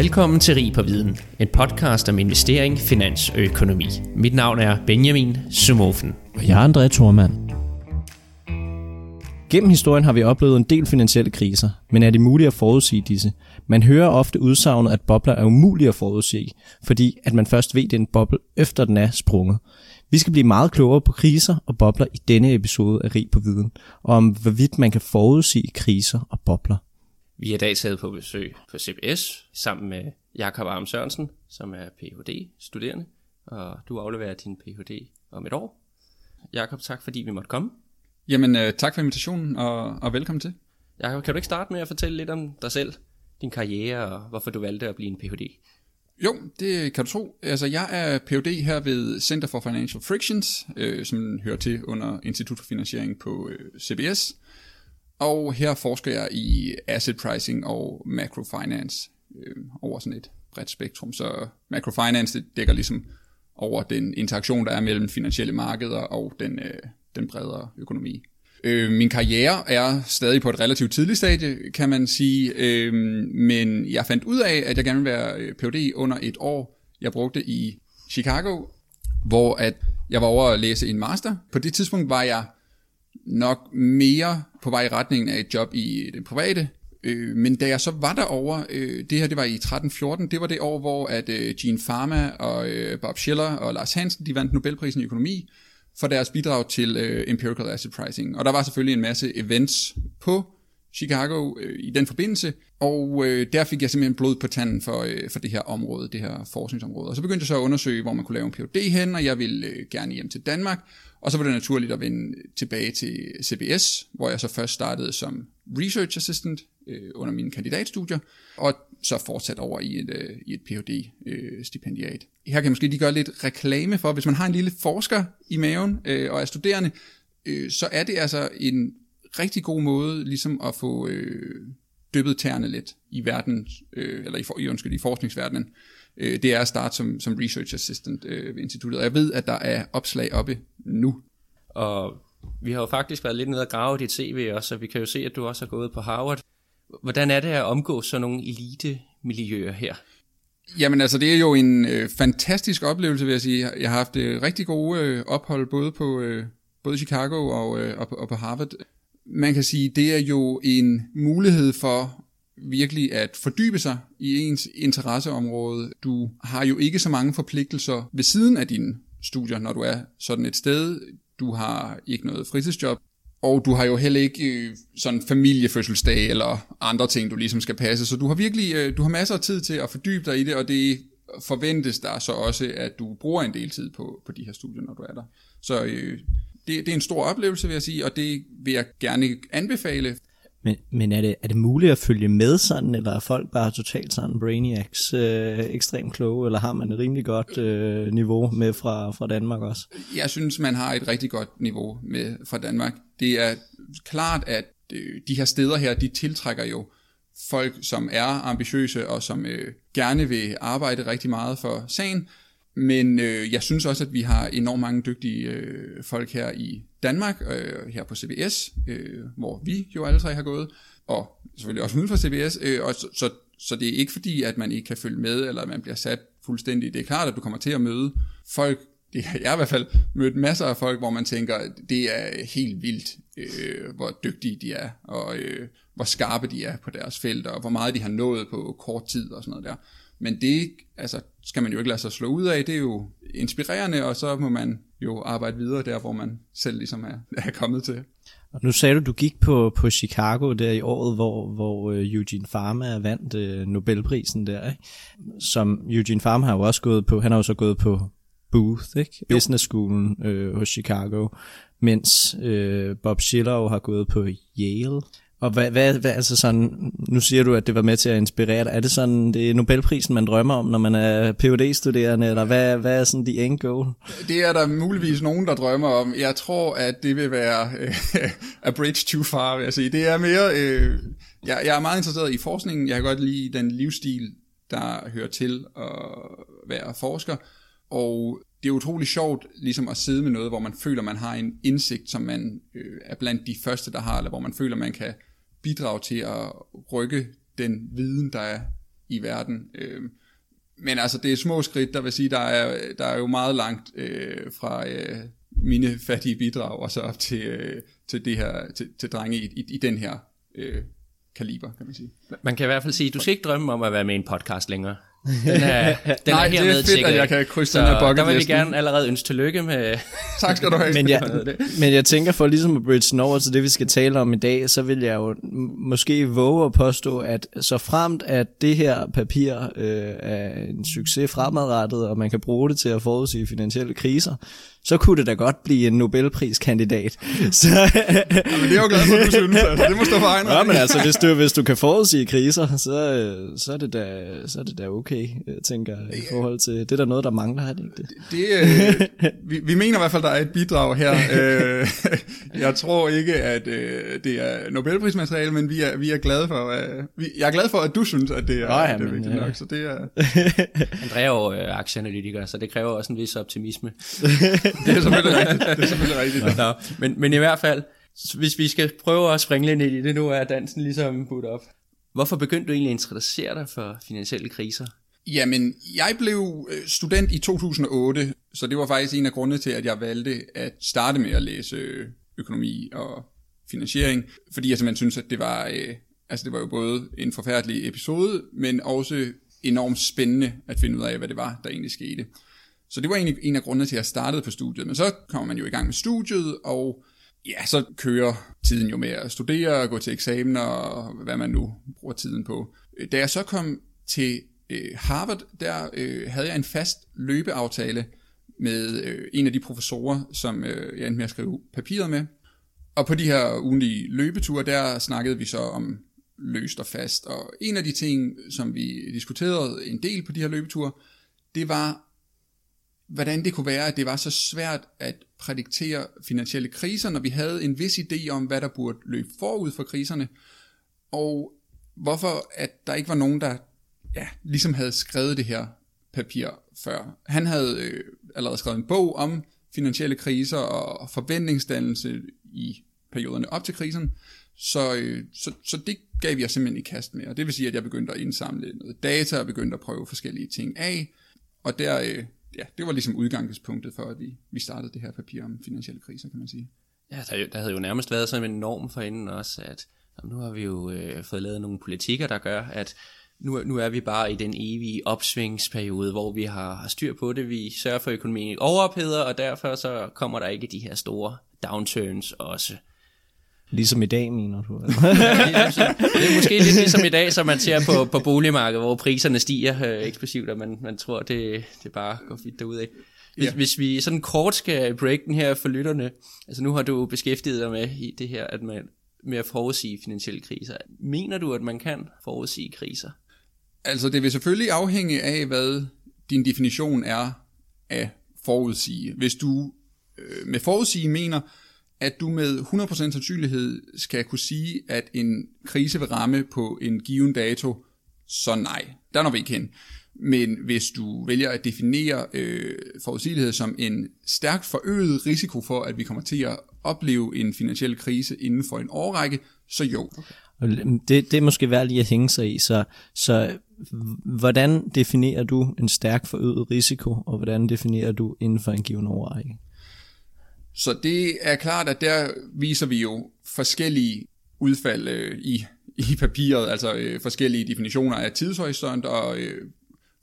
Velkommen til Rig på Viden, en podcast om investering, finans og økonomi. Mit navn er Benjamin Sumofen. Og jeg er André Thormand. Gennem historien har vi oplevet en del finansielle kriser, men er det muligt at forudsige disse? Man hører ofte udsagnet, at bobler er umulige at forudsige, fordi at man først ved, at det er en boble, efter den er sprunget. Vi skal blive meget klogere på kriser og bobler i denne episode af Rig på Viden, og om hvorvidt man kan forudsige kriser og bobler. Vi er i dag taget på besøg på CBS sammen med Jakob Arm Sørensen, som er Ph.D. og du afleverer din Ph.D. om et år. Jakob, tak fordi vi måtte komme. Jamen, øh, tak for invitationen, og, og velkommen til. Jakob, kan du ikke starte med at fortælle lidt om dig selv, din karriere, og hvorfor du valgte at blive en Ph.D.? Jo, det kan du tro. Altså, jeg er Ph.D. her ved Center for Financial Frictions, øh, som hører til under Institut for Finansiering på øh, CBS. Og her forsker jeg i asset pricing og macrofinance øh, over sådan et bredt spektrum. Så macrofinance det dækker ligesom over den interaktion, der er mellem finansielle markeder og den, øh, den bredere økonomi. Øh, min karriere er stadig på et relativt tidligt stadie, kan man sige, øh, men jeg fandt ud af, at jeg gerne ville være øh, Ph.D. under et år, jeg brugte i Chicago, hvor at jeg var over at læse en master. På det tidspunkt var jeg nok mere på vej i retningen af et job i det private, Øh, men da jeg så var derover, øh, det her det var i 13-14, det var det år, hvor at øh, Gene Pharma og øh, Bob Schiller og Lars Hansen, de vandt Nobelprisen i økonomi for deres bidrag til øh, empirical asset pricing. Og der var selvfølgelig en masse events på Chicago øh, i den forbindelse, og øh, der fik jeg simpelthen blod på tanden for, øh, for det her område, det her forskningsområde. Og så begyndte jeg så at undersøge, hvor man kunne lave en PhD hen, og jeg ville øh, gerne hjem til Danmark, og så var det naturligt at vende tilbage til CBS, hvor jeg så først startede som research assistant øh, under mine kandidatstudier, og så fortsat over i et, øh, i et Ph.D.-stipendiat. Øh, Her kan jeg måske lige gøre lidt reklame for, hvis man har en lille forsker i maven øh, og er studerende, øh, så er det altså en rigtig god måde ligesom at få øh, dyppet tæerne lidt i verden, øh, eller i, for, i, undskyld, i forskningsverdenen. Øh, det er at starte som, som research assistant øh, ved instituttet, og jeg ved, at der er opslag oppe nu. Og vi har jo faktisk været lidt nede og grave dit CV også, så vi kan jo se, at du også har gået på Harvard. Hvordan er det at omgå sådan nogle elite-miljøer her? Jamen altså, det er jo en øh, fantastisk oplevelse, vil jeg sige. Jeg har haft øh, rigtig gode øh, ophold både på øh, både Chicago og, øh, og, på, og på Harvard. Man kan sige, det er jo en mulighed for virkelig at fordybe sig i ens interesseområde. Du har jo ikke så mange forpligtelser ved siden af dine studier, når du er sådan et sted. Du har ikke noget fritidsjob, og du har jo heller ikke øh, sådan familiefødselsdag eller andre ting, du ligesom skal passe. Så du har virkelig øh, du har masser af tid til at fordybe dig i det, og det forventes der så også, at du bruger en del tid på, på de her studier, når du er der. Så øh, det, det er en stor oplevelse, vil jeg sige, og det vil jeg gerne anbefale. Men, men er, det, er det muligt at følge med sådan, eller er folk bare totalt sådan brainiacs, øh, ekstremt kloge, eller har man et rimelig godt øh, niveau med fra, fra Danmark også? Jeg synes, man har et rigtig godt niveau med fra Danmark. Det er klart, at øh, de her steder her, de tiltrækker jo folk, som er ambitiøse og som øh, gerne vil arbejde rigtig meget for sagen, men øh, jeg synes også, at vi har enormt mange dygtige øh, folk her i Danmark, øh, her på CBS, øh, hvor vi jo alle tre har gået, og selvfølgelig også uden for CBS, øh, og så, så, så det er ikke fordi, at man ikke kan følge med, eller at man bliver sat fuldstændig. Det er klart, at du kommer til at møde folk, det har jeg i hvert fald mødt masser af folk, hvor man tænker, det er helt vildt, øh, hvor dygtige de er, og øh, hvor skarpe de er på deres felt, og hvor meget de har nået på kort tid og sådan noget der. Men det altså, skal man jo ikke lade sig slå ud af. Det er jo inspirerende, og så må man jo arbejde videre der, hvor man selv ligesom er, er kommet til. Og nu sagde du, du gik på, på Chicago der i året, hvor, hvor uh, Eugene Farmer vandt uh, Nobelprisen der. Ikke? Som Eugene Farmer har jo også gået på, han har jo så gået på Booth, ikke? Business Schoolen uh, hos Chicago, mens uh, Bob Schiller har gået på Yale. Og hvad, hvad, hvad, altså sådan, nu siger du, at det var med til at inspirere dig. Er det sådan, det er Nobelprisen, man drømmer om, når man er phd studerende eller hvad, hvad er sådan de end goal? Det er der muligvis nogen, der drømmer om. Jeg tror, at det vil være øh, a bridge too far, vil jeg sige. Det er mere, øh, jeg, jeg er meget interesseret i forskningen. Jeg kan godt lide den livsstil, der hører til at være forsker. Og det er utrolig sjovt ligesom at sidde med noget, hvor man føler, man har en indsigt, som man øh, er blandt de første, der har, eller hvor man føler, man kan bidrage til at rykke den viden, der er i verden. Øh, men altså, det er små skridt, der vil sige, der er, der er jo meget langt øh, fra øh, mine fattige bidrag og så op til, øh, til det her, til, til drenge i, i, i den her øh, kaliber, kan man sige. Man kan i hvert fald sige, du skal ikke drømme om at være med i en podcast længere. Den er, den Nej, er det er fedt, sikret at jeg kan krydse Så den her bucket der vil vi gerne allerede ønske tillykke med... Tak skal du have. Men jeg, men jeg tænker for ligesom at bridge den over til det, vi skal tale om i dag, så vil jeg jo måske våge at påstå, at så fremt at det her papir øh, er en succes fremadrettet, og man kan bruge det til at forudsige finansielle kriser, så kunne det da godt blive en Nobelpriskandidat. Så, Men det er jo glad for, at du synes. Altså, det må stå for egen ja, men altså, hvis du, hvis du kan forudsige kriser, så, øh, så, er det da, så er det da okay, jeg tænker jeg, i forhold til, det er der noget, der mangler, er det ikke det? Det, øh, vi, vi mener i hvert fald, der er et bidrag her. Øh, jeg tror ikke, at øh, det er Nobelprismateriale, men vi er, vi er glade for, øh, vi, jeg er glad for, at du synes, at det er, Nå ja, det er vigtigt ja. nok. Så det er, Andrea er jo øh, aktieanalytiker, så det kræver også en vis optimisme. det er selvfølgelig rigtigt. Det er selvfølgelig rigtigt. Nå, men, men i hvert fald, hvis vi skal prøve at springe lidt ind i det, nu er dansen ligesom budt op. Hvorfor begyndte du egentlig at interessere dig for finansielle kriser? Jamen, jeg blev øh, student i 2008, så det var faktisk en af grundene til, at jeg valgte at starte med at læse øh, økonomi og finansiering, fordi jeg simpelthen synes, at det var, øh, altså det var jo både en forfærdelig episode, men også enormt spændende at finde ud af, hvad det var, der egentlig skete. Så det var egentlig en af grundene til, at jeg startede på studiet. Men så kommer man jo i gang med studiet, og ja, så kører tiden jo med at studere, gå til eksamener og hvad man nu bruger tiden på. Da jeg så kom til øh, Harvard, der øh, havde jeg en fast løbeaftale med øh, en af de professorer, som øh, jeg endte med at skrive papiret med. Og på de her ugenlige løbeture, der snakkede vi så om løst og fast. Og en af de ting, som vi diskuterede en del på de her løbeture, det var, hvordan det kunne være, at det var så svært at prædiktere finansielle kriser, når vi havde en vis idé om, hvad der burde løbe forud for kriserne, og hvorfor at der ikke var nogen, der ja, ligesom havde skrevet det her papir før. Han havde øh, allerede skrevet en bog om finansielle kriser og forventningsdannelse i perioderne op til krisen, så, øh, så, så det gav vi simpelthen i kast med, og det vil sige, at jeg begyndte at indsamle noget data og begyndte at prøve forskellige ting af, og der, øh, ja, det var ligesom udgangspunktet for, at vi, vi startede det her papir om finansielle kriser, kan man sige. Ja, der, der havde jo nærmest været sådan en norm for inden også, at jamen, nu har vi jo øh, fået lavet nogle politikker, der gør, at nu, nu er vi bare i den evige opsvingsperiode, hvor vi har, har styr på det. Vi sørger for, at økonomien ikke overopheder, og derfor så kommer der ikke de her store downturns også. Ligesom i dag, mener du? det er måske lidt ligesom i dag, som man ser på, på boligmarkedet, hvor priserne stiger øh, eksplosivt, og man, man tror, det, det bare går fint derudad. Hvis, Ja. hvis vi sådan kort skal break den her for lytterne, altså nu har du beskæftiget dig med i det her, at man med at forudsige finansielle kriser. Mener du, at man kan forudsige kriser? Altså, det vil selvfølgelig afhænge af, hvad din definition er af forudsige. Hvis du øh, med forudsige mener, at du med 100% sandsynlighed skal kunne sige, at en krise vil ramme på en given dato, så nej, der når vi ikke hen. Men hvis du vælger at definere øh, forudsigelighed som en stærkt forøget risiko for, at vi kommer til at opleve en finansiel krise inden for en årrække, så jo. Det, det er måske værd lige at hænge sig i, så, så hvordan definerer du en stærk forøget risiko, og hvordan definerer du inden for en given årrække? Så det er klart, at der viser vi jo forskellige udfald øh, i, i papiret, altså øh, forskellige definitioner af tidshorisont og øh,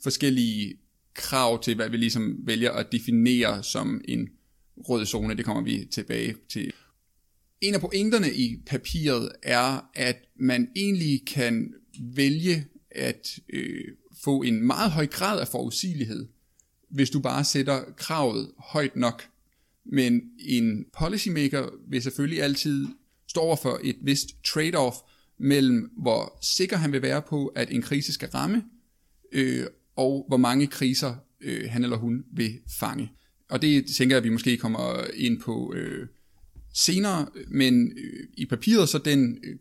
forskellige krav til, hvad vi ligesom vælger at definere som en rød zone. Det kommer vi tilbage til. En af pointerne i papiret er, at man egentlig kan vælge at øh, få en meget høj grad af forudsigelighed, hvis du bare sætter kravet højt nok. Men en policymaker vil selvfølgelig altid stå over for et vist trade-off mellem, hvor sikker han vil være på, at en krise skal ramme, øh, og hvor mange kriser øh, han eller hun vil fange. Og det tænker jeg, at vi måske kommer ind på øh, senere, men øh, i papiret så den øh,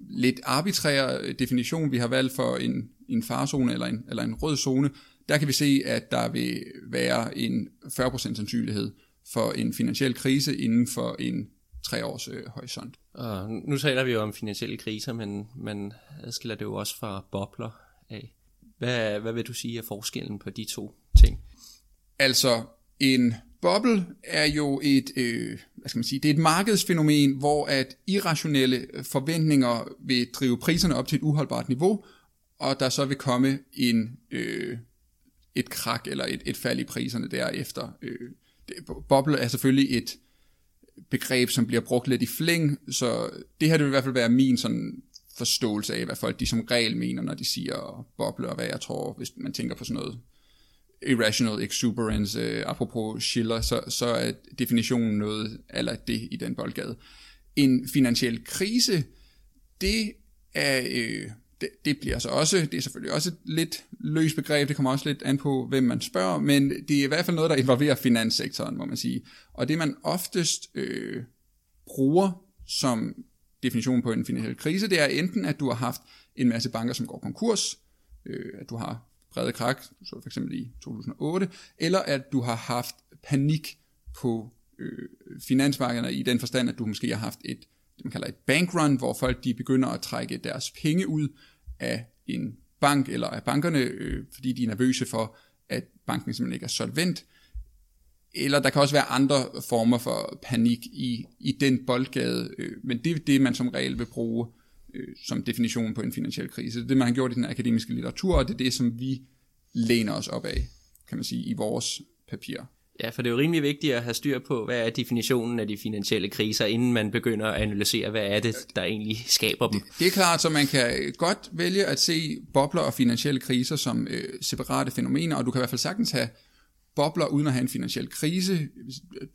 lidt arbitrære øh, definition, vi har valgt for en, en farzone eller en, eller en rød zone, der kan vi se, at der vil være en 40% sandsynlighed for en finansiel krise inden for en tre års øh, horisont. Og nu taler vi jo om finansielle kriser, men man adskiller det jo også fra bobler af. Hvad, hvad vil du sige er forskellen på de to ting? Altså, en boble er jo et, øh, hvad skal man sige, det er et markedsfænomen, hvor at irrationelle forventninger vil drive priserne op til et uholdbart niveau, og der så vil komme en, øh, et krak eller et, et fald i priserne derefter. Øh, boble er selvfølgelig et begreb, som bliver brugt lidt i fling, så det her det vil i hvert fald være min sådan forståelse af, hvad folk de som regel mener, når de siger boble, og hvad jeg tror, hvis man tænker på sådan noget irrational exuberance, øh, apropos Schiller, så, så er definitionen noget eller det i den boldgade. En finansiel krise, det er, øh, det, det bliver så også, det er selvfølgelig også et lidt løst begreb, det kommer også lidt an på, hvem man spørger, men det er i hvert fald noget, der involverer finanssektoren, må man sige. Og det man oftest øh, bruger som definition på en finansiel krise, det er enten, at du har haft en masse banker, som går konkurs, øh, at du har brede krak, så for eksempel i 2008, eller at du har haft panik på øh, finansmarkederne i den forstand, at du måske har haft et, det man kalder et bankrun, hvor folk de begynder at trække deres penge ud af en bank eller af bankerne, øh, fordi de er nervøse for, at banken simpelthen ikke er solvent. Eller der kan også være andre former for panik i, i den boldgade, øh, men det er det, man som regel vil bruge øh, som definition på en finansiel krise. Det er det, man har gjort i den akademiske litteratur, og det er det, som vi læner os op af, kan man sige, i vores papir. Ja, for det er jo rimelig vigtigt at have styr på, hvad er definitionen af de finansielle kriser, inden man begynder at analysere, hvad er det, der egentlig skaber dem. Det, det er klart, så man kan godt vælge at se bobler og finansielle kriser som øh, separate fænomener, og du kan i hvert fald sagtens have bobler uden at have en finansiel krise.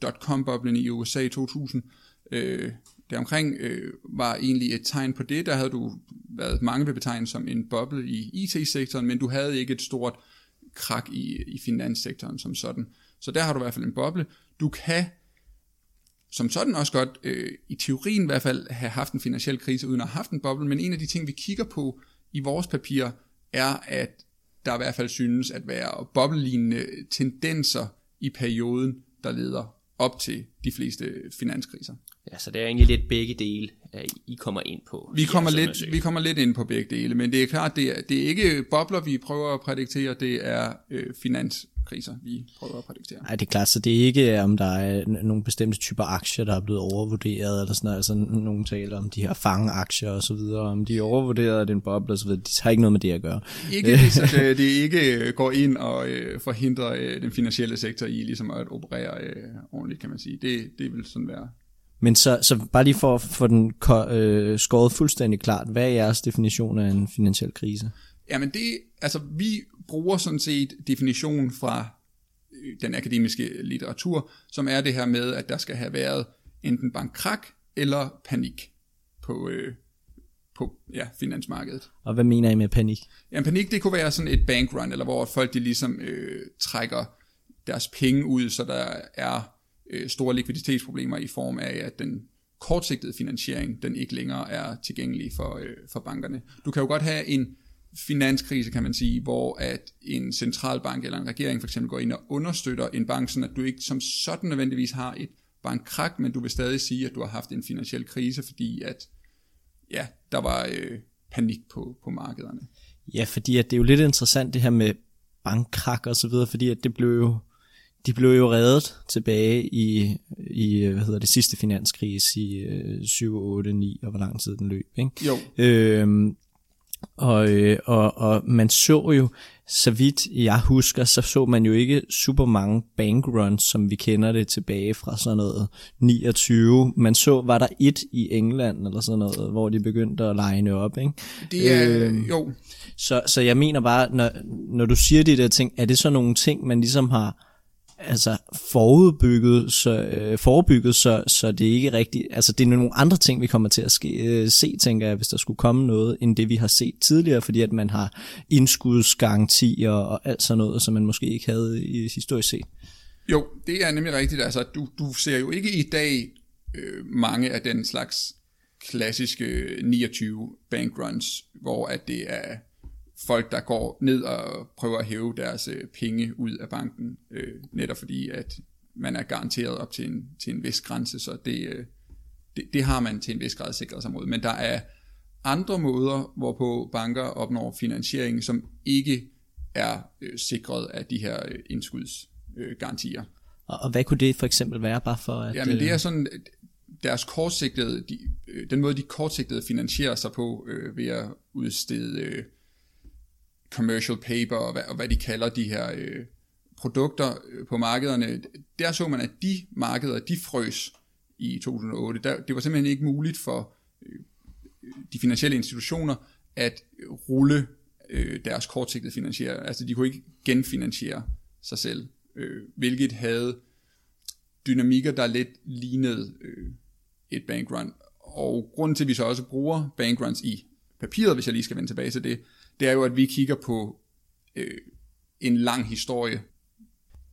Dotcom-boblen i USA i 2000, øh, deromkring øh, var egentlig et tegn på det. Der havde du været mange vil betegne som en boble i IT-sektoren, men du havde ikke et stort krak i, i finanssektoren som sådan. Så der har du i hvert fald en boble. Du kan som sådan også godt, øh, i teorien i hvert fald, have haft en finansiel krise uden at have haft en boble, men en af de ting, vi kigger på i vores papirer, er, at der i hvert fald synes at være boblelignende tendenser i perioden, der leder op til de fleste finanskriser. Ja, så det er egentlig lidt begge dele, I kommer ind på. Vi kommer, lidt, vi kommer lidt ind på begge dele, men det er klart, det er, det er ikke bobler, vi prøver at prædiktere, det er øh, finans, kriser, vi prøver at prædiktere. Nej, det er klart, så det er ikke, om der er nogle bestemte typer aktier, der er blevet overvurderet, eller sådan noget. Altså, nogen taler om de her fangeaktier og så videre, om de er overvurderet af den boble og så videre. De har ikke noget med det at gøre. Ikke det, så det, det ikke går ind og øh, forhindrer øh, den finansielle sektor i ligesom at operere øh, ordentligt, kan man sige. Det, det vil sådan være men så, så bare lige for at få den øh, skåret fuldstændig klart, hvad er jeres definition af en finansiel krise? Jamen det, altså vi bruger sådan set definitionen fra øh, den akademiske litteratur, som er det her med, at der skal have været enten bankkrak eller panik på, øh, på ja, finansmarkedet. Og hvad mener I med panik? Ja, panik det kunne være sådan et bankrun, eller hvor folk de ligesom øh, trækker deres penge ud, så der er øh, store likviditetsproblemer i form af, at den kortsigtede finansiering, den ikke længere er tilgængelig for, øh, for bankerne. Du kan jo godt have en finanskrise, kan man sige, hvor at en centralbank eller en regering for eksempel går ind og understøtter en bank, sådan at du ikke som sådan nødvendigvis har et bankkrak, men du vil stadig sige, at du har haft en finansiel krise, fordi at ja, der var øh, panik på, på markederne. Ja, fordi at det er jo lidt interessant det her med bankkrak og så videre, fordi at det blev jo de blev jo reddet tilbage i, i hvad hedder det, sidste finanskrise i øh, 7, 8, 9, og hvor lang tid den løb. Ikke? Jo. Øhm, og, øh, og, og man så jo, så vidt jeg husker, så så man jo ikke super mange bankruns, som vi kender det tilbage fra sådan noget 29. Man så, var der et i England eller sådan noget, hvor de begyndte at line op, ikke? Det er, øh, jo. Så, så jeg mener bare, når, når du siger de der ting, er det så nogle ting, man ligesom har altså forudbygget, så, øh, forebygget, så, så det er ikke rigtigt, altså det er nogle andre ting, vi kommer til at ske, øh, se, tænker jeg, hvis der skulle komme noget, end det vi har set tidligere, fordi at man har indskudsgarantier og alt sådan noget, som man måske ikke havde i historisk set. Jo, det er nemlig rigtigt, altså du, du ser jo ikke i dag øh, mange af den slags klassiske 29 bankruns, hvor at det er folk, der går ned og prøver at hæve deres øh, penge ud af banken, øh, netop fordi, at man er garanteret op til en, til en vis grænse, så det, øh, det, det har man til en vis grad sikret sig mod. Men der er andre måder, hvorpå banker opnår finansiering, som ikke er øh, sikret af de her øh, indskudsgarantier. Øh, og, og hvad kunne det for eksempel være, bare for at... Ja, men det er sådan, deres kortsigtede, de, øh, den måde de kortsigtede finansierer sig på, øh, ved at udstede øh, commercial paper, og hvad, og hvad de kalder de her øh, produkter øh, på markederne, der så man, at de markeder, de frøs i 2008. Der, det var simpelthen ikke muligt for øh, de finansielle institutioner at rulle øh, deres kortsigtede finansiering. Altså de kunne ikke genfinansiere sig selv, øh, hvilket havde dynamikker, der lidt lignede øh, et bankrun. Og grunden til, at vi så også bruger bankruns i papiret, hvis jeg lige skal vende tilbage til det, det er jo, at vi kigger på øh, en lang historie.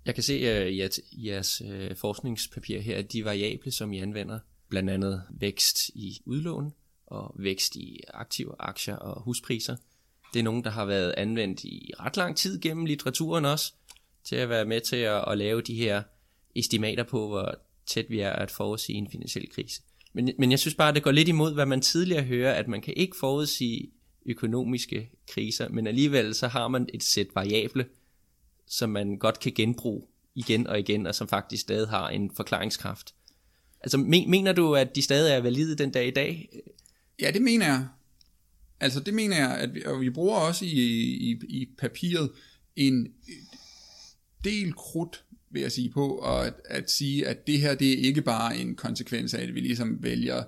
Jeg kan se uh, i jeres, jeres uh, forskningspapir her, at de variable, som I anvender, blandt andet vækst i udlån og vækst i aktive aktier og huspriser, det er nogen, der har været anvendt i ret lang tid gennem litteraturen også, til at være med til at, at lave de her estimater på, hvor tæt vi er at forudsige en finansiel krise. Men, men jeg synes bare, at det går lidt imod, hvad man tidligere hører, at man kan ikke forudsige økonomiske kriser, men alligevel så har man et sæt variable, som man godt kan genbruge igen og igen, og som faktisk stadig har en forklaringskraft. Altså, mener du, at de stadig er valide den dag i dag? Ja, det mener jeg. Altså, det mener jeg, at vi, og vi bruger også i, i, i papiret en del krudt vil jeg sige på, og at, at sige, at det her, det er ikke bare en konsekvens af, at vi ligesom vælger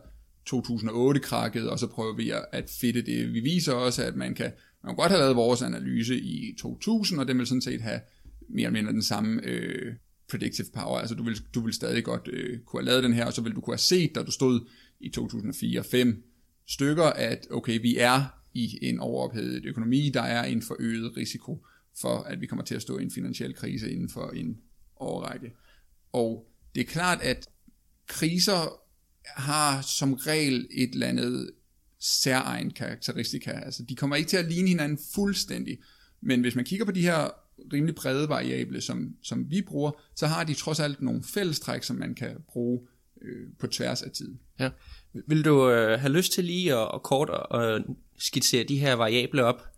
2008-krakket, og så prøver vi at fitte det. Vi viser også, at man kan, man kan godt have lavet vores analyse i 2000, og den vil sådan set have mere eller mindre den samme øh, predictive power. Altså du vil, du vil stadig godt øh, kunne have lavet den her, og så vil du kunne have set, da du stod i 2004-5 stykker, at okay, vi er i en overophedet økonomi, der er en forøget risiko for, at vi kommer til at stå i en finansiel krise inden for en årrække. Og det er klart, at kriser har som regel et eller andet særegen karakteristika. Altså, de kommer ikke til at ligne hinanden fuldstændig. Men hvis man kigger på de her rimelig brede variable, som, som vi bruger, så har de trods alt nogle fællestræk, som man kan bruge øh, på tværs af tid. Ja. Vil du øh, have lyst til lige at, at kort at skitsere de her variable op?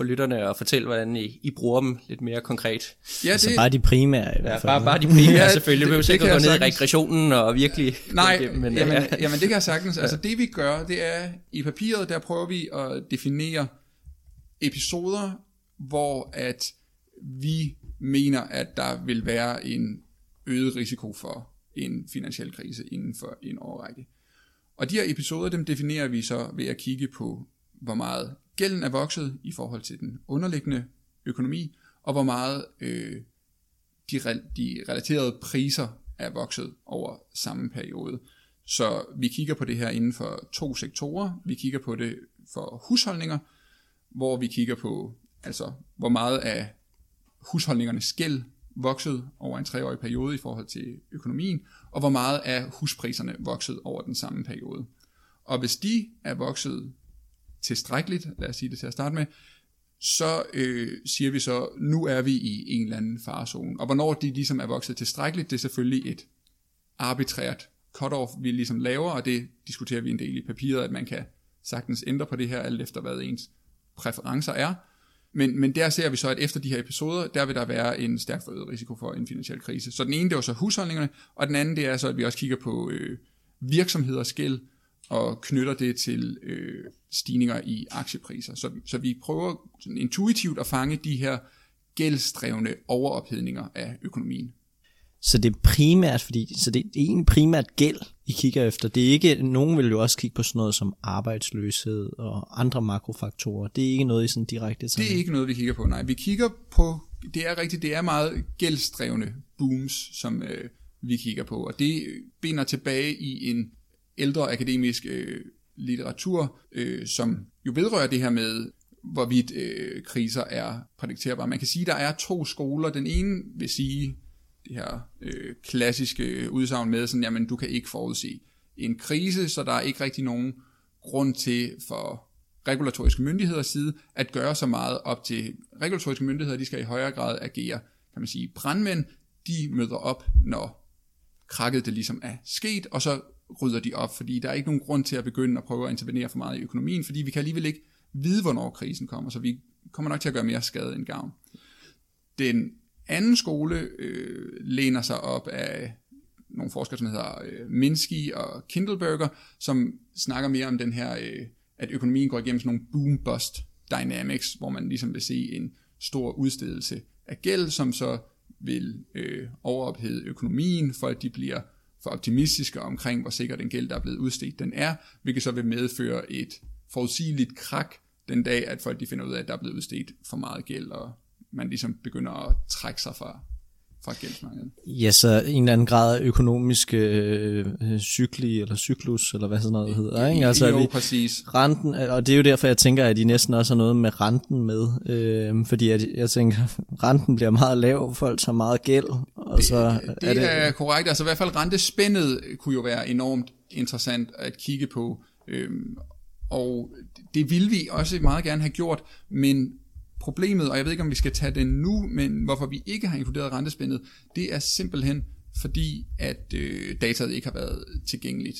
For lytterne og fortælle, hvordan I, I bruger dem lidt mere konkret. Ja, altså det, bare de primære i hvert fald. Ja, bare, bare de primære ja, selvfølgelig. Det, vi vil sikkert gå ned i regressionen og virkelig... Nej, det, men, jamen, ja. jamen det kan jeg sagtens. Altså det vi gør, det er i papiret, der prøver vi at definere episoder, hvor at vi mener, at der vil være en øget risiko for en finansiel krise inden for en årrække. Og de her episoder, dem definerer vi så ved at kigge på, hvor meget gælden er vokset i forhold til den underliggende økonomi, og hvor meget øh, de, de relaterede priser er vokset over samme periode. Så vi kigger på det her inden for to sektorer. Vi kigger på det for husholdninger, hvor vi kigger på, altså hvor meget af husholdningernes gæld vokset over en treårig periode i forhold til økonomien, og hvor meget af huspriserne vokset over den samme periode. Og hvis de er vokset tilstrækkeligt, lad os sige det til at starte med, så øh, siger vi så, nu er vi i en eller anden farzone. Og hvornår de ligesom er vokset tilstrækkeligt, det er selvfølgelig et arbitrært cut-off, vi ligesom laver, og det diskuterer vi en del i papiret, at man kan sagtens ændre på det her, alt efter hvad ens præferencer er. Men, men der ser vi så, at efter de her episoder, der vil der være en stærkt forøget risiko for en finansiel krise. Så den ene, det er så husholdningerne, og den anden, det er så, at vi også kigger på øh, virksomheders gæld, og knytter det til øh, stigninger i aktiepriser. Så, så vi prøver sådan intuitivt at fange de her gældsdrevne overophedninger af økonomien. Så det er primært, fordi, så det er en primært gæld, I kigger efter. Det er ikke, nogen vil jo også kigge på sådan noget som arbejdsløshed og andre makrofaktorer. Det er ikke noget, I sådan direkte sådan Det er ikke noget, vi kigger på, nej. Vi kigger på, det er rigtigt, det er meget gældsdrevne booms, som øh, vi kigger på, og det binder tilbage i en ældre akademisk øh, litteratur, øh, som jo vedrører det her med, hvorvidt øh, kriser er prædikterbare. Man kan sige, at der er to skoler. Den ene vil sige det her øh, klassiske udsagn med, sådan, jamen du kan ikke forudse en krise, så der er ikke rigtig nogen grund til for regulatoriske myndigheders side at gøre så meget op til regulatoriske myndigheder, de skal i højere grad agere, kan man sige, brandmænd, de møder op, når krakket det ligesom er sket, og så rydder de op, fordi der er ikke nogen grund til at begynde at prøve at intervenere for meget i økonomien, fordi vi kan alligevel ikke vide, hvornår krisen kommer, så vi kommer nok til at gøre mere skade end gavn. Den anden skole øh, læner sig op af nogle forskere, som hedder øh, Minsky og Kindleberger, som snakker mere om den her, øh, at økonomien går igennem sådan nogle boom-bust dynamics, hvor man ligesom vil se en stor udstedelse af gæld, som så vil øh, overophede økonomien, for at de bliver for optimistiske omkring, hvor sikker den gæld, der er blevet udstedt, den er, hvilket så vil medføre et forudsigeligt krak den dag, at folk de finder ud af, at der er blevet udstedt for meget gæld, og man ligesom begynder at trække sig fra, fra gældsmarkedet. Ja, så en eller anden grad af økonomisk øh, cykli, eller cyklus, eller hvad sådan noget hedder. Ikke? Altså, jo, vi, præcis. Renten, og det er jo derfor, jeg tænker, at de næsten også har noget med renten med. Øh, fordi at jeg tænker, renten bliver meget lav, folk har meget gæld. Og det, så det, er, det er korrekt. Altså i hvert fald rentespændet kunne jo være enormt interessant at kigge på. Øhm, og det vil vi også meget gerne have gjort, men problemet, og jeg ved ikke om vi skal tage det nu, men hvorfor vi ikke har inkluderet rentespændet, det er simpelthen fordi, at øh, dataet ikke har været tilgængeligt.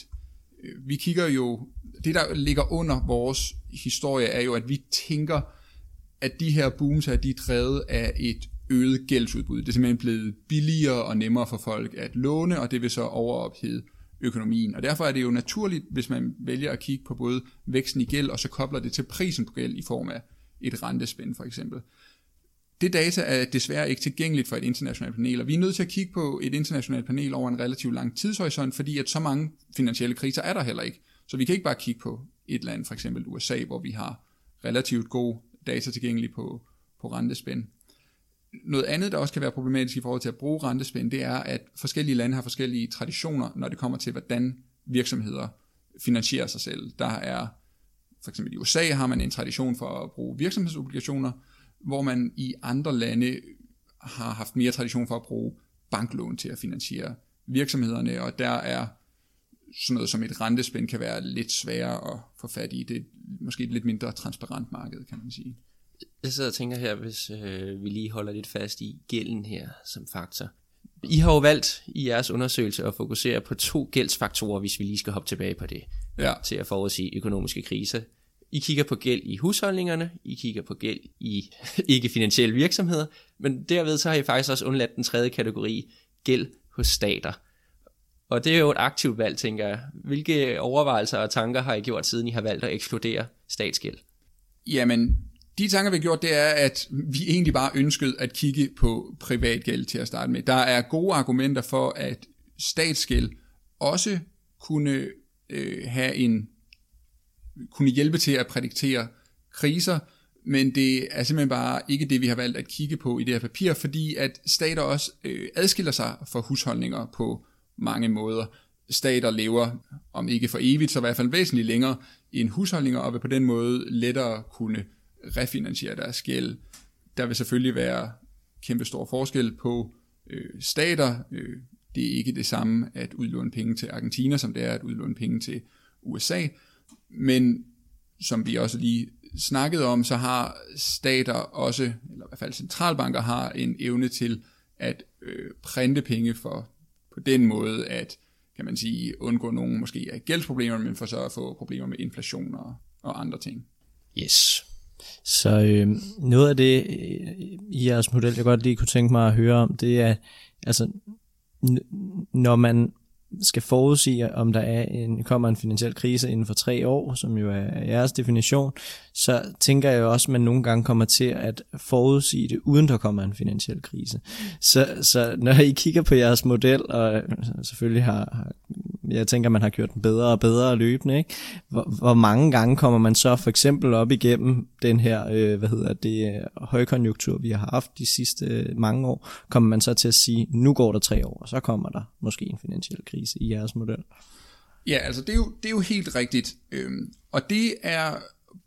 Øh, vi kigger jo, det der ligger under vores historie er jo, at vi tænker, at de her booms her, de er drevet af et øget gældsudbud. Det er simpelthen blevet billigere og nemmere for folk at låne, og det vil så overophede økonomien. Og derfor er det jo naturligt, hvis man vælger at kigge på både væksten i gæld, og så kobler det til prisen på gæld i form af et rentespænd for eksempel. Det data er desværre ikke tilgængeligt for et internationalt panel, og vi er nødt til at kigge på et internationalt panel over en relativt lang tidshorisont, fordi at så mange finansielle kriser er der heller ikke. Så vi kan ikke bare kigge på et land, for eksempel USA, hvor vi har relativt god data tilgængelig på, på rentespænd. Noget andet, der også kan være problematisk i forhold til at bruge rentespænd, det er, at forskellige lande har forskellige traditioner, når det kommer til, hvordan virksomheder finansierer sig selv. Der er for eksempel i USA har man en tradition for at bruge virksomhedsobligationer, hvor man i andre lande har haft mere tradition for at bruge banklån til at finansiere virksomhederne, og der er sådan noget som et rentespænd kan være lidt sværere at få fat i. Det er måske et lidt mindre transparent marked, kan man sige. Jeg sidder og tænker her, hvis øh, vi lige holder lidt fast i gælden her som faktor. I har jo valgt i jeres undersøgelse at fokusere på to gældsfaktorer, hvis vi lige skal hoppe tilbage på det, ja. til at forudsige økonomiske kriser. I kigger på gæld i husholdningerne, I kigger på gæld i ikke-finansielle virksomheder, men derved så har I faktisk også undladt den tredje kategori, gæld hos stater. Og det er jo et aktivt valg, tænker jeg. Hvilke overvejelser og tanker har I gjort, siden I har valgt at ekskludere statsgæld? Jamen, de tanker, vi har gjort, det er, at vi egentlig bare ønskede at kigge på privatgæld til at starte med. Der er gode argumenter for, at statsgæld også kunne øh, have en kunne hjælpe til at prædiktere kriser, men det er simpelthen bare ikke det, vi har valgt at kigge på i det her papir, fordi at stater også øh, adskiller sig fra husholdninger på mange måder. Stater lever, om ikke for evigt, så i hvert fald væsentligt længere end husholdninger, og vil på den måde lettere kunne refinansiere deres gæld. Der vil selvfølgelig være kæmpe stor forskel på øh, stater. Øh, det er ikke det samme at udlåne penge til Argentina, som det er at udlåne penge til USA. Men som vi også lige snakkede om, så har stater også, eller i hvert fald centralbanker har en evne til at øh, printe penge for på den måde at, kan man sige, undgå nogle måske af gældsproblemer, men for så at få problemer med inflation og, og andre ting. Yes. Så øh, noget af det øh, i jeres model, jeg godt lige kunne tænke mig at høre om, det er, altså, når man skal forudsige, om der er en, kommer en finansiel krise inden for tre år, som jo er jeres definition, så tænker jeg også, at man nogle gange kommer til at forudsige det, uden der kommer en finansiel krise. Så, så når I kigger på jeres model, og øh, selvfølgelig har, jeg tænker, man har gjort den bedre og bedre løbende, ikke? Hvor, hvor mange gange kommer man så for eksempel op igennem den her, øh, hvad hedder det, øh, højkonjunktur, vi har haft de sidste øh, mange år, kommer man så til at sige, nu går der tre år, og så kommer der måske en finansiel krise i jeres model. Ja, altså det er jo, det er jo helt rigtigt, øhm, og det er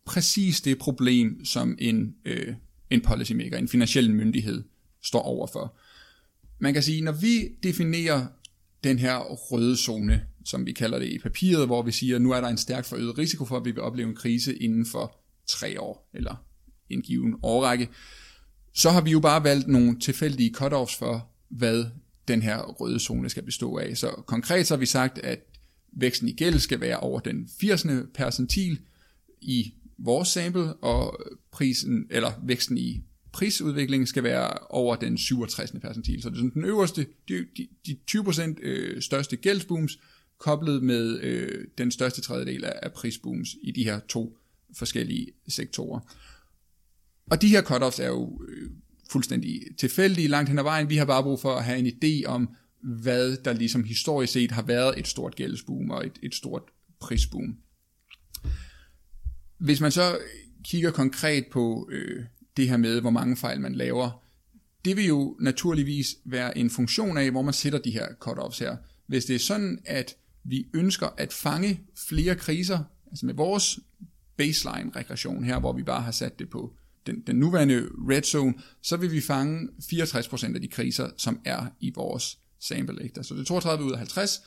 præcis det problem, som en, øh, en policymaker, en finansiel myndighed, står overfor. Man kan sige, når vi definerer den her røde zone, som vi kalder det i papiret, hvor vi siger, at nu er der en stærk forøget risiko for, at vi vil opleve en krise inden for tre år, eller en given årrække, så har vi jo bare valgt nogle tilfældige cutoffs for, hvad den her røde zone skal bestå af. Så konkret så har vi sagt, at væksten i gæld skal være over den 80. percentil i vores sample, og prisen, eller væksten i prisudviklingen skal være over den 67. percentil. Så det er sådan den øverste, de, de, de 20% øh, største gældsbooms, koblet med øh, den største tredjedel af, af prisbooms i de her to forskellige sektorer. Og de her cutoffs er jo øh, fuldstændig tilfældige langt hen ad vejen. Vi har bare brug for at have en idé om, hvad der ligesom historisk set har været et stort gældsboom og et, et stort prisboom. Hvis man så kigger konkret på øh, det her med, hvor mange fejl man laver, det vil jo naturligvis være en funktion af, hvor man sætter de her cutoffs her. Hvis det er sådan, at vi ønsker at fange flere kriser, altså med vores baseline regression her, hvor vi bare har sat det på den, den nuværende red zone, så vil vi fange 64% af de kriser, som er i vores sample. Ikke? Så det er 32 ud af 50,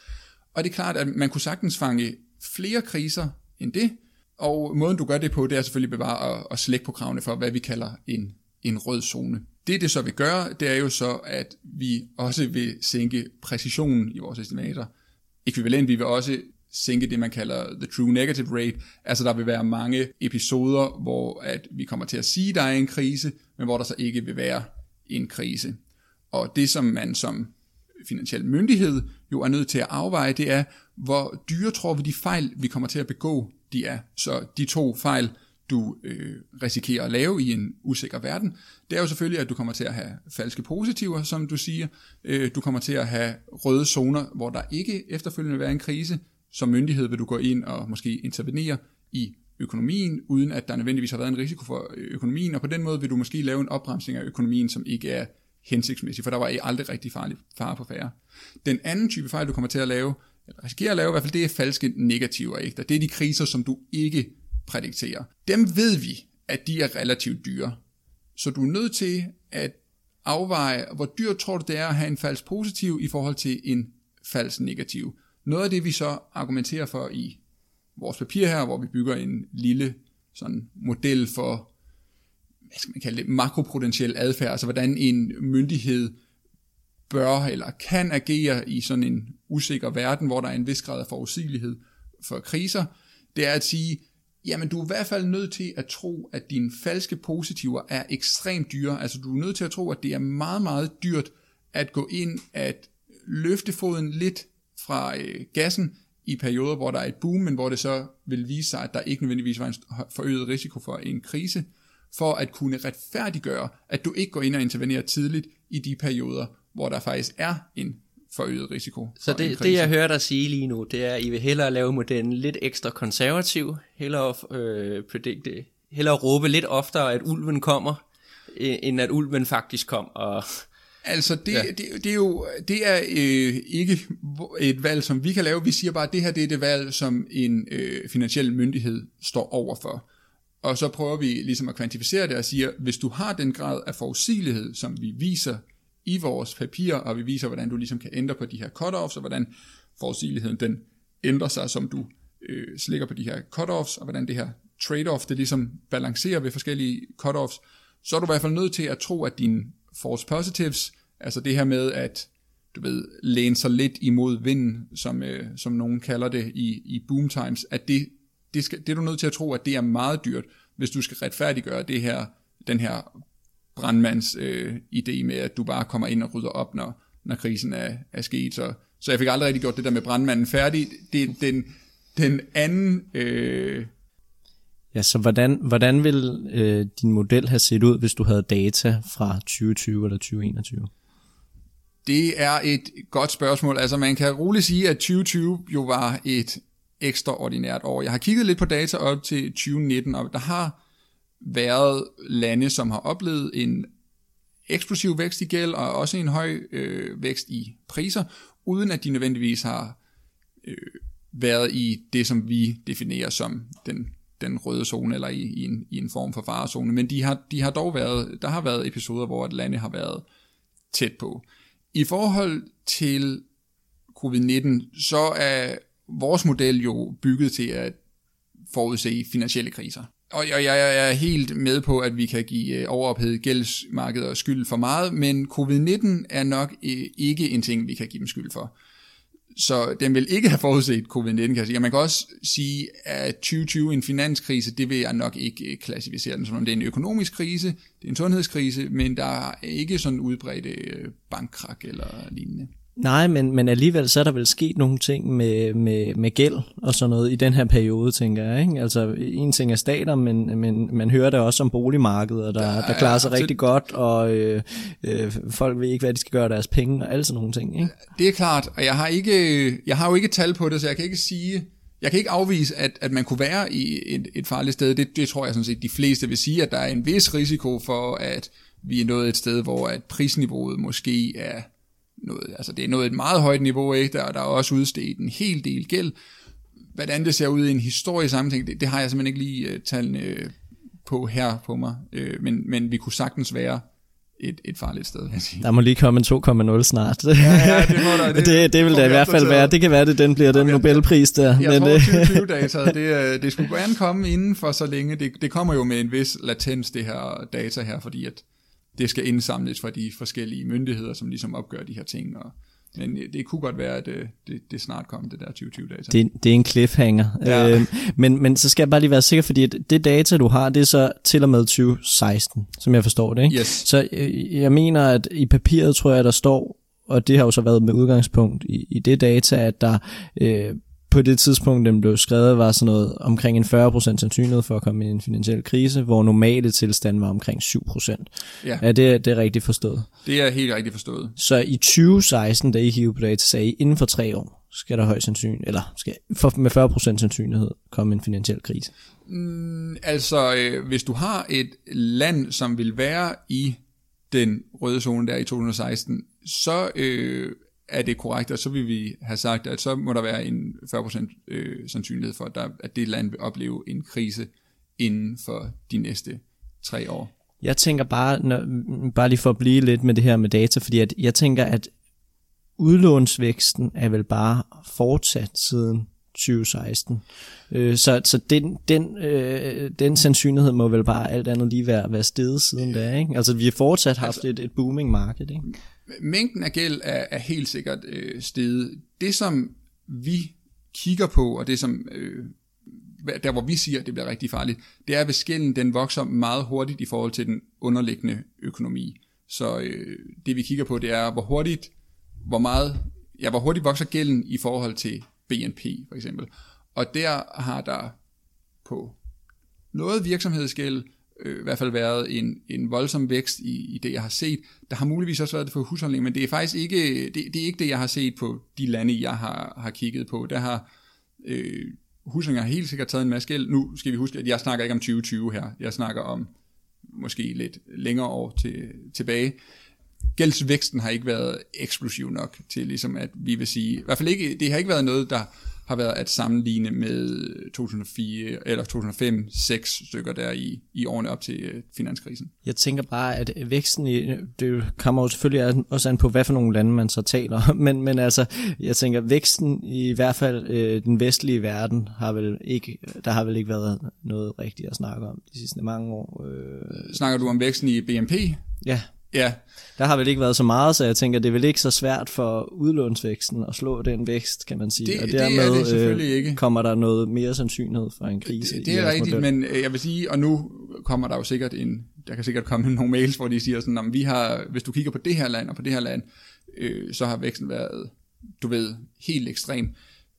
og det er klart, at man kunne sagtens fange flere kriser end det, og måden du gør det på, det er selvfølgelig bare at, at slække på kravene for, hvad vi kalder en, en rød zone. Det det så vil gøre, det er jo så, at vi også vil sænke præcisionen i vores estimater. Ekvivalent, vi vil også sænke det, man kalder the true negative rate. Altså der vil være mange episoder, hvor at vi kommer til at sige, der er en krise, men hvor der så ikke vil være en krise. Og det, som man som finansiel myndighed jo er nødt til at afveje, det er, hvor dyre tror vi de fejl, vi kommer til at begå, de er. Så de to fejl, du øh, risikerer at lave i en usikker verden, det er jo selvfølgelig, at du kommer til at have falske positiver, som du siger. Øh, du kommer til at have røde zoner, hvor der ikke efterfølgende vil være en krise. Som myndighed vil du gå ind og måske intervenere i økonomien, uden at der nødvendigvis har været en risiko for øh, økonomien, og på den måde vil du måske lave en opbremsning af økonomien, som ikke er hensigtsmæssig, for der var aldrig rigtig farlig fare på færre. Den anden type fejl, du kommer til at lave, eller risikerer at lave i hvert fald, det er falske negative ægter. Det er de kriser, som du ikke prædikterer. Dem ved vi, at de er relativt dyre. Så du er nødt til at afveje, hvor dyrt tror du det er at have en falsk positiv i forhold til en falsk negativ. Noget af det, vi så argumenterer for i vores papir her, hvor vi bygger en lille sådan model for hvad skal man kalde det, makropotentiel adfærd, altså hvordan en myndighed bør eller kan agere i sådan en usikker verden, hvor der er en vis grad af forudsigelighed for kriser, det er at sige, jamen du er i hvert fald nødt til at tro, at dine falske positiver er ekstremt dyre. Altså du er nødt til at tro, at det er meget, meget dyrt at gå ind at løfte foden lidt fra øh, gassen i perioder, hvor der er et boom, men hvor det så vil vise sig, at der ikke nødvendigvis var en forøget risiko for en krise for at kunne retfærdiggøre, at du ikke går ind og intervenerer tidligt i de perioder, hvor der faktisk er en forøget risiko. Så det, det jeg hører dig sige lige nu, det er, at I vil hellere lave modellen lidt ekstra konservativ, hellere, øh, predikte, hellere råbe lidt oftere, at ulven kommer, end at ulven faktisk kom. Og, altså det, ja. det, det er jo det er øh, ikke et valg, som vi kan lave. Vi siger bare, at det her det er det valg, som en øh, finansiel myndighed står overfor. Og så prøver vi ligesom at kvantificere det og siger, hvis du har den grad af forudsigelighed, som vi viser i vores papir, og vi viser, hvordan du ligesom kan ændre på de her cutoffs, og hvordan forudsigeligheden den ændrer sig, som du øh, slikker på de her cutoffs, og hvordan det her trade-off, det ligesom balancerer ved forskellige cutoffs, så er du i hvert fald nødt til at tro, at dine false positives, altså det her med at du ved, læne sig lidt imod vinden, som, øh, som nogen kalder det i, i boom times, at det det, skal, det er du nødt til at tro, at det er meget dyrt, hvis du skal retfærdiggøre det her, den her brandmands øh, idé med, at du bare kommer ind og rydder op, når, når krisen er, er sket. Så, så jeg fik aldrig rigtig gjort det der med brandmanden færdig. Det den, den anden... Øh... Ja, så hvordan, hvordan vil øh, din model have set ud, hvis du havde data fra 2020 eller 2021? Det er et godt spørgsmål. Altså man kan roligt sige, at 2020 jo var et ekstraordinært år. Jeg har kigget lidt på data op til 2019, og der har været lande, som har oplevet en eksplosiv vækst i gæld, og også en høj øh, vækst i priser, uden at de nødvendigvis har øh, været i det, som vi definerer som den, den røde zone, eller i, i, en, i en form for farezone. Men de har, de har dog været, der har været episoder, hvor et lande har været tæt på. I forhold til covid-19, så er vores model jo bygget til at forudse finansielle kriser. Og jeg er helt med på, at vi kan give øh, overophedet gældsmarkeder skyld for meget, men covid-19 er nok øh, ikke en ting, vi kan give dem skyld for så den vil ikke have forudset covid-19, kan jeg sige. Og man kan også sige, at 2020 en finanskrise, det vil jeg nok ikke øh, klassificere den som, det er en økonomisk krise, det er en sundhedskrise, men der er ikke sådan udbredte øh, bankkrak eller lignende. Nej, men, men alligevel så er der vel sket nogle ting med, med, med gæld og sådan noget i den her periode, tænker jeg. Ikke? Altså en ting er stater, men, men man hører det også om boligmarkedet, der, der, der klarer sig ja, rigtig godt, og øh, øh, folk ved ikke, hvad de skal gøre af deres penge og alle sådan nogle ting. Ikke? Det er klart, og jeg har, ikke, jeg har jo ikke tal på det, så jeg kan ikke sige, jeg kan ikke afvise, at, at man kunne være i et, et farligt sted. Det, det tror jeg sådan set, de fleste vil sige, at der er en vis risiko for, at vi er nået et sted, hvor at prisniveauet måske er noget, altså det er noget et meget højt niveau, ikke? Der, der er også udstedt en hel del gæld. Hvordan det ser ud i en historisk sammenhæng, det, det har jeg simpelthen ikke lige uh, tallene uh, på her på mig. Uh, men, men vi kunne sagtens være et, et farligt sted. Der må lige komme en 2,0 snart. Ja, ja, det må der. Det, det, det vil da i hvert fald være. Det kan være, det den bliver den Nobelpris der. Jeg men, tror 2020-data, det, det skulle gerne komme inden for så længe. Det, det kommer jo med en vis latens, det her data her, fordi at det skal indsamles fra de forskellige myndigheder, som ligesom opgør de her ting. Og, men det kunne godt være, at det, det, det snart kom, det der 2020-data. Det, det er en cliffhanger. Ja. Øh, men, men så skal jeg bare lige være sikker, fordi det data, du har, det er så til og med 2016, som jeg forstår det. Ikke? Yes. Så øh, jeg mener, at i papiret tror jeg, der står, og det har jo så været med udgangspunkt i, i det data, at der øh, på det tidspunkt, den blev skrevet, var sådan noget omkring en 40% sandsynlighed for at komme i en finansiel krise, hvor normale tilstand var omkring 7%. Ja. Er det, det er rigtigt forstået? Det er helt rigtigt forstået. Så i 2016, da I hiver på data, sagde I, inden for tre år skal der højst sandsynlighed, eller skal for, med 40% sandsynlighed komme en finansiel krise? Mm, altså, øh, hvis du har et land, som vil være i den røde zone der i 2016, så øh, er det korrekt, og så vil vi have sagt, at så må der være en 40% øh, sandsynlighed for, at, der, at det land vil opleve en krise inden for de næste tre år. Jeg tænker bare, når, bare lige for at blive lidt med det her med data, fordi at jeg tænker, at udlånsvæksten er vel bare fortsat siden 2016. Øh, så så den, den, øh, den sandsynlighed må vel bare alt andet lige være, være steget siden da. Ikke? Altså vi har fortsat haft altså, et, et booming marked. Ikke? Mængden af gæld er, er helt sikkert øh, steget. Det som vi kigger på, og det som øh, der hvor vi siger, at det bliver rigtig farligt, det er, hvis gælden den vokser meget hurtigt i forhold til den underliggende økonomi. Så øh, det vi kigger på, det er, hvor hurtigt, hvor meget, ja, hvor hurtigt vokser gælden i forhold til BNP for eksempel. Og der har der på noget virksomhedsgæld øh, i hvert fald været en, en voldsom vækst i, i det, jeg har set. Der har muligvis også været det for husholdning, men det er faktisk ikke det, det, er ikke det, jeg har set på de lande, jeg har, har kigget på. Der har øh, husholdninger helt sikkert taget en masse gæld. Nu skal vi huske, at jeg snakker ikke om 2020 her. Jeg snakker om måske lidt længere år til, tilbage. Gældsvæksten har ikke været eksplosiv nok til ligesom at vi vil sige, i hvert fald ikke, det har ikke været noget, der har været at sammenligne med 2004 eller 2005 seks stykker der i, i årene op til øh, finanskrisen. Jeg tænker bare, at væksten i, det kommer jo selvfølgelig også an på, hvad for nogle lande man så taler men, men altså, jeg tænker, væksten i hvert fald øh, den vestlige verden har vel ikke, der har vel ikke været noget rigtigt at snakke om de sidste mange år. Øh. Snakker du om væksten i BNP? Ja. Ja. Der har vel ikke været så meget, så jeg tænker, det er vel ikke så svært for udlånsvæksten at slå den vækst, kan man sige. Det, og dermed det er det selvfølgelig øh, ikke. kommer der noget mere sandsynlighed for en krise. Det, det er rigtigt, model. men øh, jeg vil sige, og nu kommer der jo sikkert en, der kan sikkert komme nogle mails, hvor de siger sådan, om vi har, hvis du kigger på det her land og på det her land, øh, så har væksten været, du ved, helt ekstrem.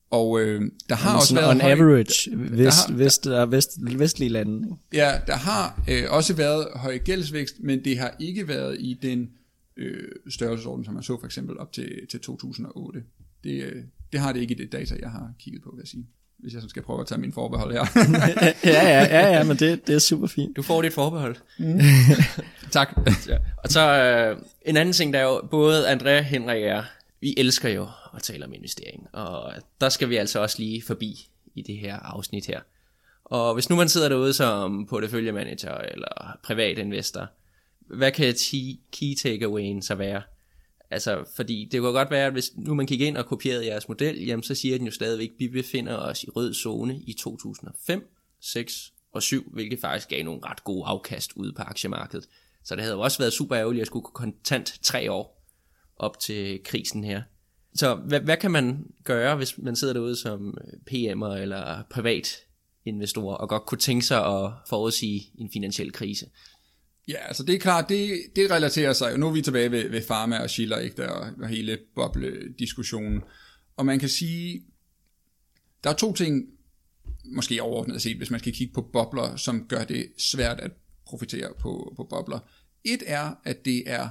Og øh, der har også været... On høj, average, vest, har, vest, der, vest, vestlige lande. Ja, der har øh, også været høj gældsvækst, men det har ikke været i den øh, størrelsesorden, som man så for eksempel op til, til 2008. Det, øh, det har det ikke i det data, jeg har kigget på, vil jeg sige. Hvis jeg så skal prøve at tage min forbehold her. ja, ja, ja, ja, men det, det er super fint. Du får dit forbehold. Mm. tak. Ja. Og så øh, en anden ting, der er jo både Andrea, Henrik og jeg, vi elsker jo at tale om investering, og der skal vi altså også lige forbi i det her afsnit her. Og hvis nu man sidder derude som porteføljemanager eller privat investor, hvad kan key takeawayen så være? Altså, fordi det kunne godt være, at hvis nu man kigger ind og kopierede jeres model, jamen så siger den jo stadigvæk, at vi befinder os i rød zone i 2005, 6 og 7, hvilket faktisk gav nogle ret gode afkast ude på aktiemarkedet. Så det havde jo også været super ærgerligt at skulle kontant tre år op til krisen her. Så hvad, hvad kan man gøre, hvis man sidder derude som øh, PM'er eller privat investorer og godt kunne tænke sig at forudsige en finansiel krise? Ja, altså det er klart, det, det relaterer sig, nu er vi tilbage ved, ved Pharma og Schiller, ikke, der, og hele boble-diskussionen. Og man kan sige, der er to ting, måske overordnet set, hvis man skal kigge på bobler, som gør det svært at profitere på, på bobler. Et er, at det er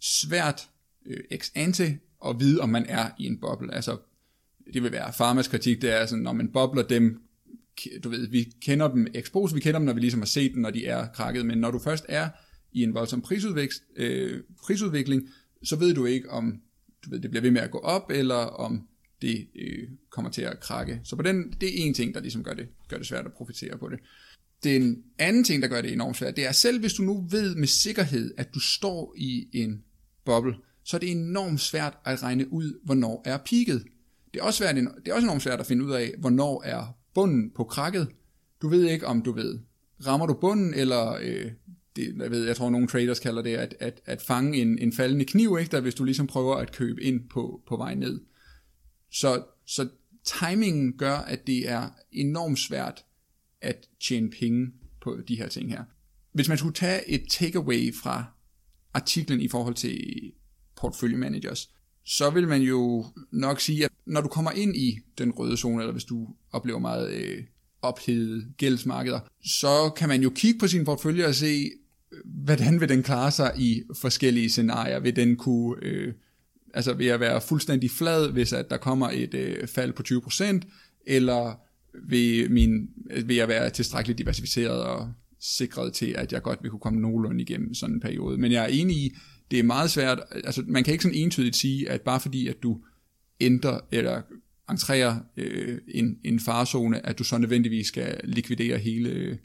svært øh, ex ante at vide, om man er i en boble. Altså, det vil være farmas kritik, det er sådan, når man bobler dem, du ved, vi kender dem ekspos, vi kender dem, når vi ligesom har set dem, når de er krakket, men når du først er i en voldsom prisudvækst, øh, prisudvikling, så ved du ikke, om du ved, det bliver ved med at gå op, eller om det øh, kommer til at krakke. Så på den, det er en ting, der ligesom gør det, gør det svært at profitere på det. Den anden ting, der gør det enormt svært, det er selv hvis du nu ved med sikkerhed, at du står i en boble, så er det enormt svært at regne ud, hvornår er peaket. Det er også, svært, det er også enormt svært at finde ud af, hvornår er bunden på krakket. Du ved ikke, om du ved, rammer du bunden, eller øh, det, jeg, ved, jeg tror, nogle traders kalder det, at, at, at fange en, en faldende kniv, ikke, der, hvis du ligesom prøver at købe ind på, på vej ned. Så, så timingen gør, at det er enormt svært at tjene penge på de her ting her. Hvis man skulle tage et takeaway fra artiklen i forhold til portfolio managers, så vil man jo nok sige, at når du kommer ind i den røde zone, eller hvis du oplever meget øh, ophedede gældsmarkeder, så kan man jo kigge på sin portfølje og se, hvordan vil den klare sig i forskellige scenarier? Vil den kunne, øh, altså vil jeg være fuldstændig flad, hvis at der kommer et øh, fald på 20%, eller vil, min, vil jeg være tilstrækkeligt diversificeret og sikret til, at jeg godt vil kunne komme nogenlunde igennem sådan en periode. Men jeg er enig i, det er meget svært, altså man kan ikke sådan entydigt sige, at bare fordi, at du ændrer eller entrerer øh, en, en farzone, at du så nødvendigvis skal likvidere hele,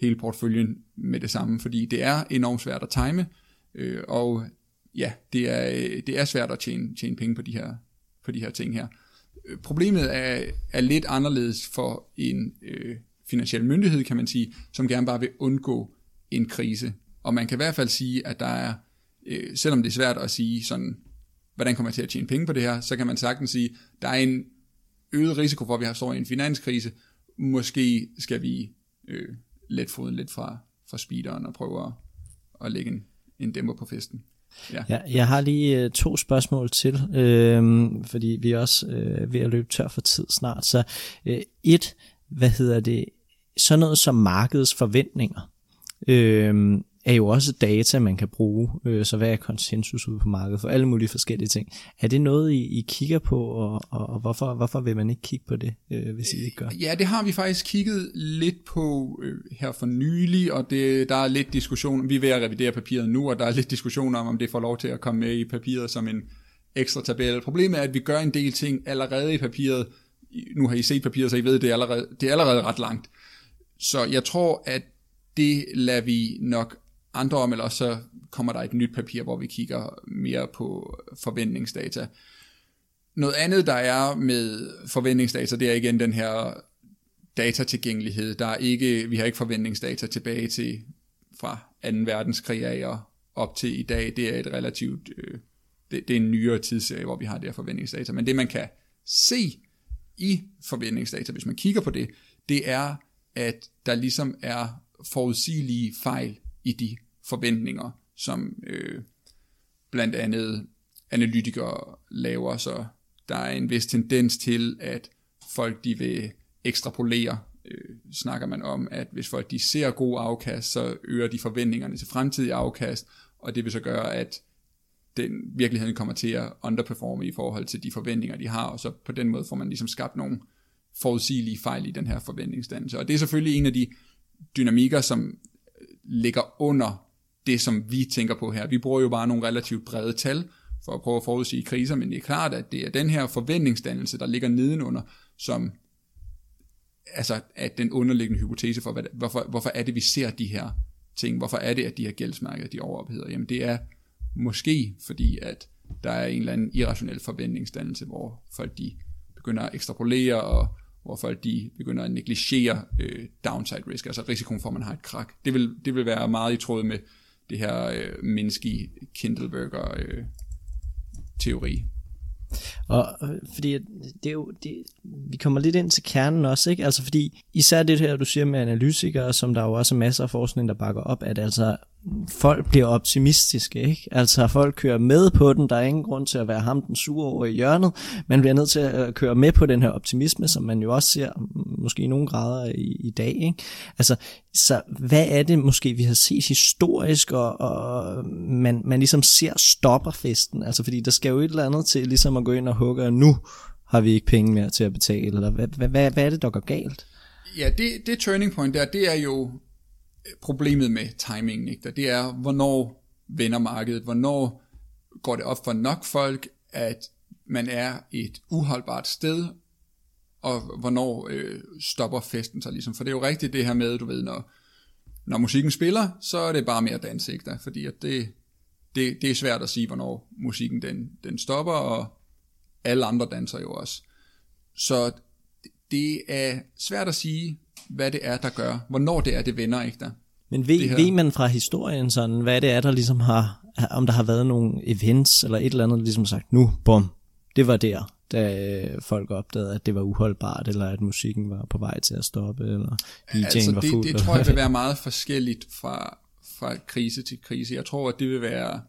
hele portføljen med det samme, fordi det er enormt svært at time, øh, og ja, det er, det er svært at tjene, tjene penge på de her, på de her ting her. Øh, problemet er, er lidt anderledes for en øh, finansiel myndighed, kan man sige, som gerne bare vil undgå en krise. Og man kan i hvert fald sige, at der er, øh, selvom det er svært at sige sådan, hvordan kommer jeg til at tjene penge på det her, så kan man sagtens sige, der er en øget risiko for, at vi har står i en finanskrise. Måske skal vi øh, let foden lidt fra, fra speederen og prøve at, at lægge en, en dæmper på festen. Ja. ja, jeg har lige øh, to spørgsmål til, øh, fordi vi er også øh, ved at løbe tør for tid snart. Så øh, et, hvad hedder det, sådan noget som markedets forventninger. Øh, er jo også data, man kan bruge. Øh, så hvad er konsensus ude på markedet for alle mulige forskellige ting. Er det noget, I, I kigger på, og, og, og hvorfor, hvorfor vil man ikke kigge på det, øh, hvis I ikke gør? Ja, det har vi faktisk kigget lidt på øh, her for nylig, og det, der er lidt diskussion. Vi er ved at revidere papiret nu, og der er lidt diskussion om, om det får lov til at komme med i papiret som en ekstra tabel. Problemet er, at vi gør en del ting allerede i papiret. Nu har I set papiret, så I ved, at det er allerede, det er allerede ret langt. Så jeg tror, at det lader vi nok andre om, eller så kommer der et nyt papir, hvor vi kigger mere på forventningsdata. Noget andet, der er med forventningsdata, det er igen den her datatilgængelighed. Der er ikke, vi har ikke forventningsdata tilbage til fra 2. verdenskrig af og op til i dag. Det er et relativt, øh, det, det er en nyere tidsserie, hvor vi har det her forventningsdata. Men det man kan se i forventningsdata, hvis man kigger på det, det er, at der ligesom er forudsigelige fejl i de forventninger, som øh, blandt andet analytikere laver, så der er en vis tendens til, at folk de vil ekstrapolere, øh, snakker man om, at hvis folk de ser god afkast, så øger de forventningerne til fremtidig afkast, og det vil så gøre, at den virkeligheden kommer til at underperforme i forhold til de forventninger, de har, og så på den måde får man ligesom skabt nogle forudsigelige fejl i den her forventningsdannelse. Og det er selvfølgelig en af de dynamikker, som ligger under det, som vi tænker på her. Vi bruger jo bare nogle relativt brede tal for at prøve at forudsige kriser, men det er klart, at det er den her forventningsdannelse, der ligger nedenunder, som altså at den underliggende hypotese for, hvad, hvorfor, hvorfor er det, vi ser de her ting, hvorfor er det, at de her gældsmarkeder, de overopheder, jamen det er måske fordi, at der er en eller anden irrationel forventningsdannelse, hvor folk de begynder at ekstrapolere, og hvor folk de begynder at negligere øh, downside risk, altså risikoen for, at man har et krak. Det vil, det vil være meget i tråd med det her øh, menneske Kindleberger øh, teori. Og øh, fordi det er jo, det, vi kommer lidt ind til kernen også, ikke? Altså fordi især det her, du siger med analytikere, som der jo også er masser af forskning, der bakker op, at altså folk bliver optimistiske, ikke? Altså folk kører med på den, der er ingen grund til at være ham den sure over i hjørnet, man bliver nødt til at øh, køre med på den her optimisme, som man jo også ser måske i nogle grader i, i dag, ikke? Altså, så hvad er det måske, vi har set historisk, og, og man, man ligesom ser stopper festen, altså fordi der skal jo et eller andet til ligesom at gå ind og hugge, og nu har vi ikke penge mere til at betale, eller hvad, hvad, hvad, hvad er det, der går galt? Ja, det, det turning point der, det er jo problemet med timingen, ikke? det er, hvornår vender markedet, hvornår går det op for nok folk, at man er et uholdbart sted, og hvornår øh, stopper festen sig ligesom. For det er jo rigtigt det her med, du ved, når, når musikken spiller, så er det bare mere dans, ikke der? Fordi at det, det, det er svært at sige, hvornår musikken den, den stopper, og alle andre danser jo også. Så det er svært at sige, hvad det er, der gør, hvornår det er, det vender, ikke der? Men ved, ved man fra historien sådan, hvad det er, der ligesom har, om der har været nogle events, eller et eller andet, der ligesom sagt, nu, bum, det var der, da folk opdagede, at det var uholdbart, eller at musikken var på vej til at stoppe, eller DJ'en altså, var fuld. Det, det tror jeg vil være meget forskelligt fra, fra krise til krise. Jeg tror, at det vil være,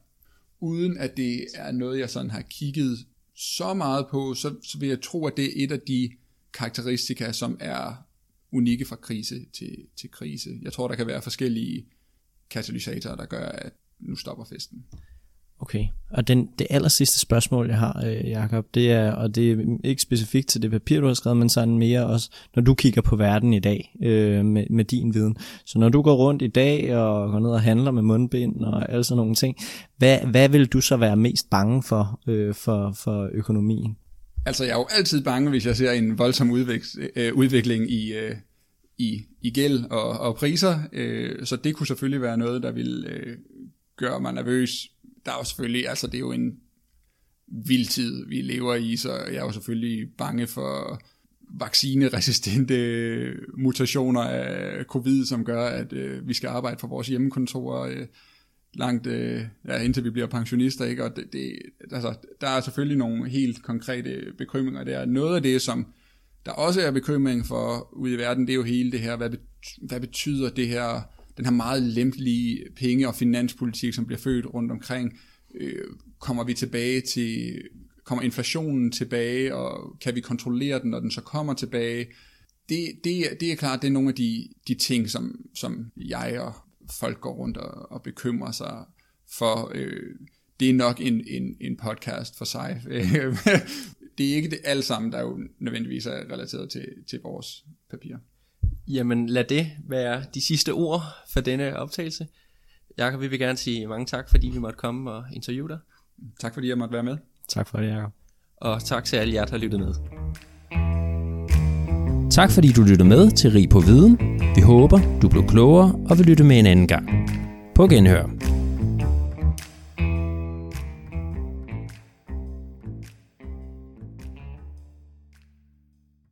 uden at det er noget, jeg sådan har kigget så meget på, så, så vil jeg tro, at det er et af de karakteristika, som er unikke fra krise til, til krise. Jeg tror, der kan være forskellige katalysatorer, der gør, at nu stopper festen. Okay, og den, det aller sidste spørgsmål, jeg har, øh, Jacob, det er, og det er ikke specifikt til det papir, du har skrevet, men sådan mere også, når du kigger på verden i dag øh, med, med din viden. Så når du går rundt i dag og går ned og handler med mundbind og alle sådan nogle ting, hvad, hvad vil du så være mest bange for, øh, for, for økonomien? Altså, jeg er jo altid bange, hvis jeg ser en voldsom udvækst, øh, udvikling i, øh, i, i gæld og, og priser, øh, så det kunne selvfølgelig være noget, der vil øh, gøre mig nervøs. Der er jo selvfølgelig, altså det er jo en vild tid, vi lever i, så jeg er jo selvfølgelig bange for vaccineresistente mutationer af covid, som gør, at øh, vi skal arbejde for vores hjemmekontorer øh, langt, øh, ja, indtil vi bliver pensionister, ikke? Og det, det, altså, der er selvfølgelig nogle helt konkrete bekymringer der. Noget af det, som der også er bekymring for ude i verden, det er jo hele det her, hvad, hvad betyder det her, den her meget lempelige penge- og finanspolitik, som bliver født rundt omkring, øh, kommer vi tilbage til, kommer inflationen tilbage, og kan vi kontrollere den, når den så kommer tilbage? Det, det, det er klart, det er nogle af de, de ting, som, som jeg og folk går rundt og, og bekymrer sig for. Øh, det er nok en, en, en podcast for sig. det er ikke det alt sammen, der jo nødvendigvis er relateret til, til vores papir. Jamen lad det være de sidste ord for denne optagelse. Jakob, vi vil gerne sige mange tak, fordi vi måtte komme og interviewe dig. Tak fordi jeg måtte være med. Tak for det, Jacob. Og tak til alle jer, der har lyttet med. Tak fordi du lyttede med til Rig på Viden. Vi håber, du blev klogere og vil lytte med en anden gang. På genhør.